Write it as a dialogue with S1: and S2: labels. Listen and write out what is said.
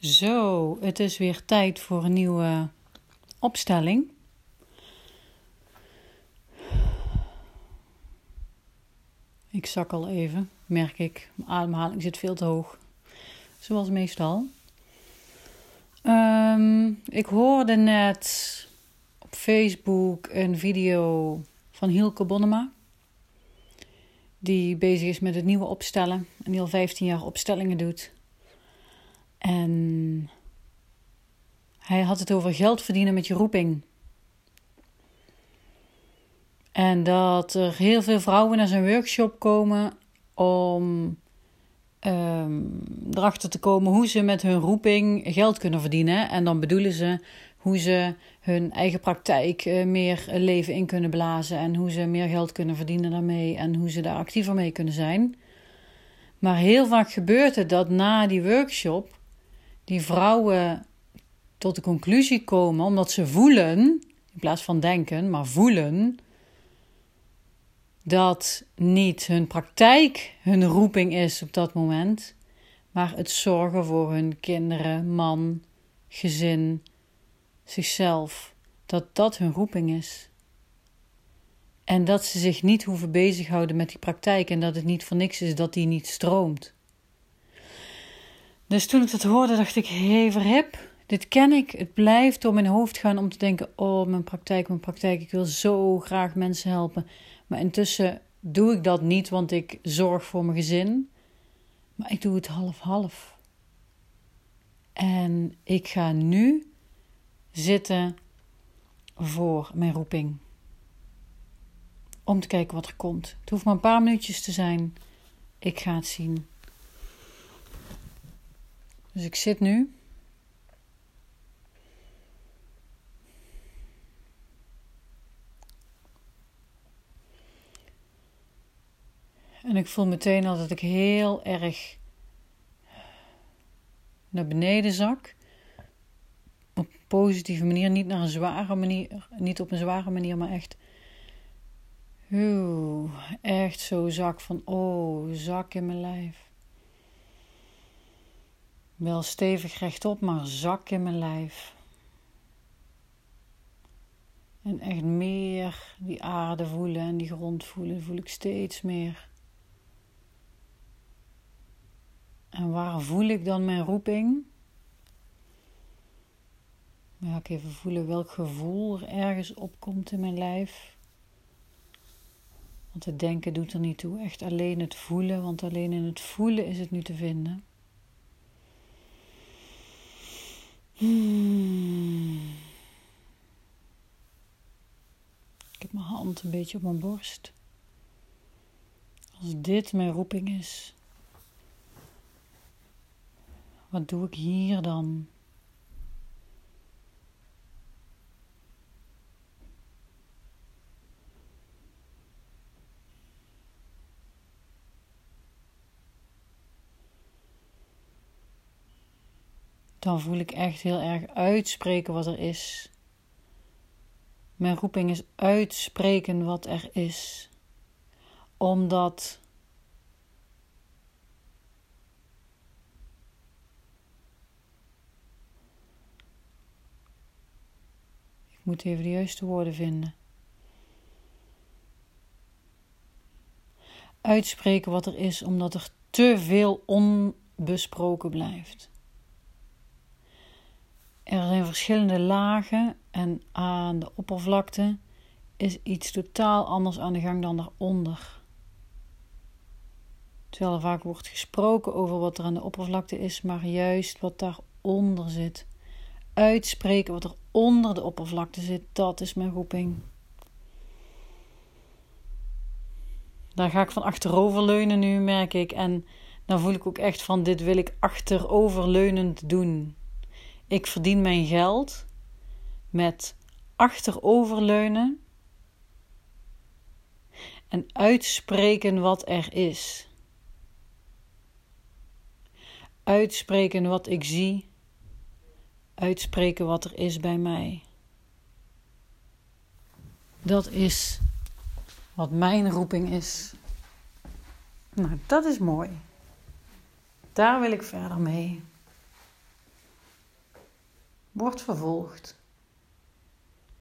S1: Zo, het is weer tijd voor een nieuwe opstelling. Ik zak al even, merk ik. Mijn ademhaling zit veel te hoog. Zoals meestal. Um, ik hoorde net op Facebook een video van Hielke Bonnema. Die bezig is met het nieuwe opstellen. En die al 15 jaar opstellingen doet. En hij had het over geld verdienen met je roeping. En dat er heel veel vrouwen naar zijn workshop komen om um, erachter te komen hoe ze met hun roeping geld kunnen verdienen. En dan bedoelen ze hoe ze hun eigen praktijk uh, meer leven in kunnen blazen. En hoe ze meer geld kunnen verdienen daarmee. En hoe ze daar actiever mee kunnen zijn. Maar heel vaak gebeurt het dat na die workshop die vrouwen tot de conclusie komen, omdat ze voelen, in plaats van denken, maar voelen, dat niet hun praktijk hun roeping is op dat moment, maar het zorgen voor hun kinderen, man, gezin, zichzelf, dat dat hun roeping is. En dat ze zich niet hoeven bezighouden met die praktijk en dat het niet voor niks is dat die niet stroomt. Dus toen ik dat hoorde, dacht ik: hé, verhip, dit ken ik. Het blijft door mijn hoofd gaan om te denken: oh, mijn praktijk, mijn praktijk. Ik wil zo graag mensen helpen. Maar intussen doe ik dat niet, want ik zorg voor mijn gezin. Maar ik doe het half-half. En ik ga nu zitten voor mijn roeping. Om te kijken wat er komt. Het hoeft maar een paar minuutjes te zijn. Ik ga het zien. Dus ik zit nu. En ik voel meteen al dat ik heel erg naar beneden zak. Op een positieve manier, niet naar een zware manier, niet op een zware manier, maar echt. Echt zo zak van, oh, zak in mijn lijf. Wel stevig rechtop, maar zak in mijn lijf. En echt meer die aarde voelen en die grond voelen, voel ik steeds meer. En waar voel ik dan mijn roeping? Ja, ik even voelen welk gevoel er ergens opkomt in mijn lijf. Want het denken doet er niet toe, echt alleen het voelen, want alleen in het voelen is het nu te vinden. Hmm. Ik heb mijn hand een beetje op mijn borst. Als dit mijn roeping is, wat doe ik hier dan? Dan voel ik echt heel erg uitspreken wat er is. Mijn roeping is uitspreken wat er is. Omdat ik moet even de juiste woorden vinden. Uitspreken wat er is, omdat er te veel onbesproken blijft. Er zijn verschillende lagen en aan de oppervlakte is iets totaal anders aan de gang dan daaronder. Terwijl er vaak wordt gesproken over wat er aan de oppervlakte is, maar juist wat daaronder zit. Uitspreken wat er onder de oppervlakte zit, dat is mijn roeping. Daar ga ik van achteroverleunen nu, merk ik. En dan voel ik ook echt van: dit wil ik achteroverleunend doen. Ik verdien mijn geld met achteroverleunen en uitspreken wat er is. Uitspreken wat ik zie, uitspreken wat er is bij mij. Dat is wat mijn roeping is. Nou, dat is mooi. Daar wil ik verder mee. Wordt vervolgd.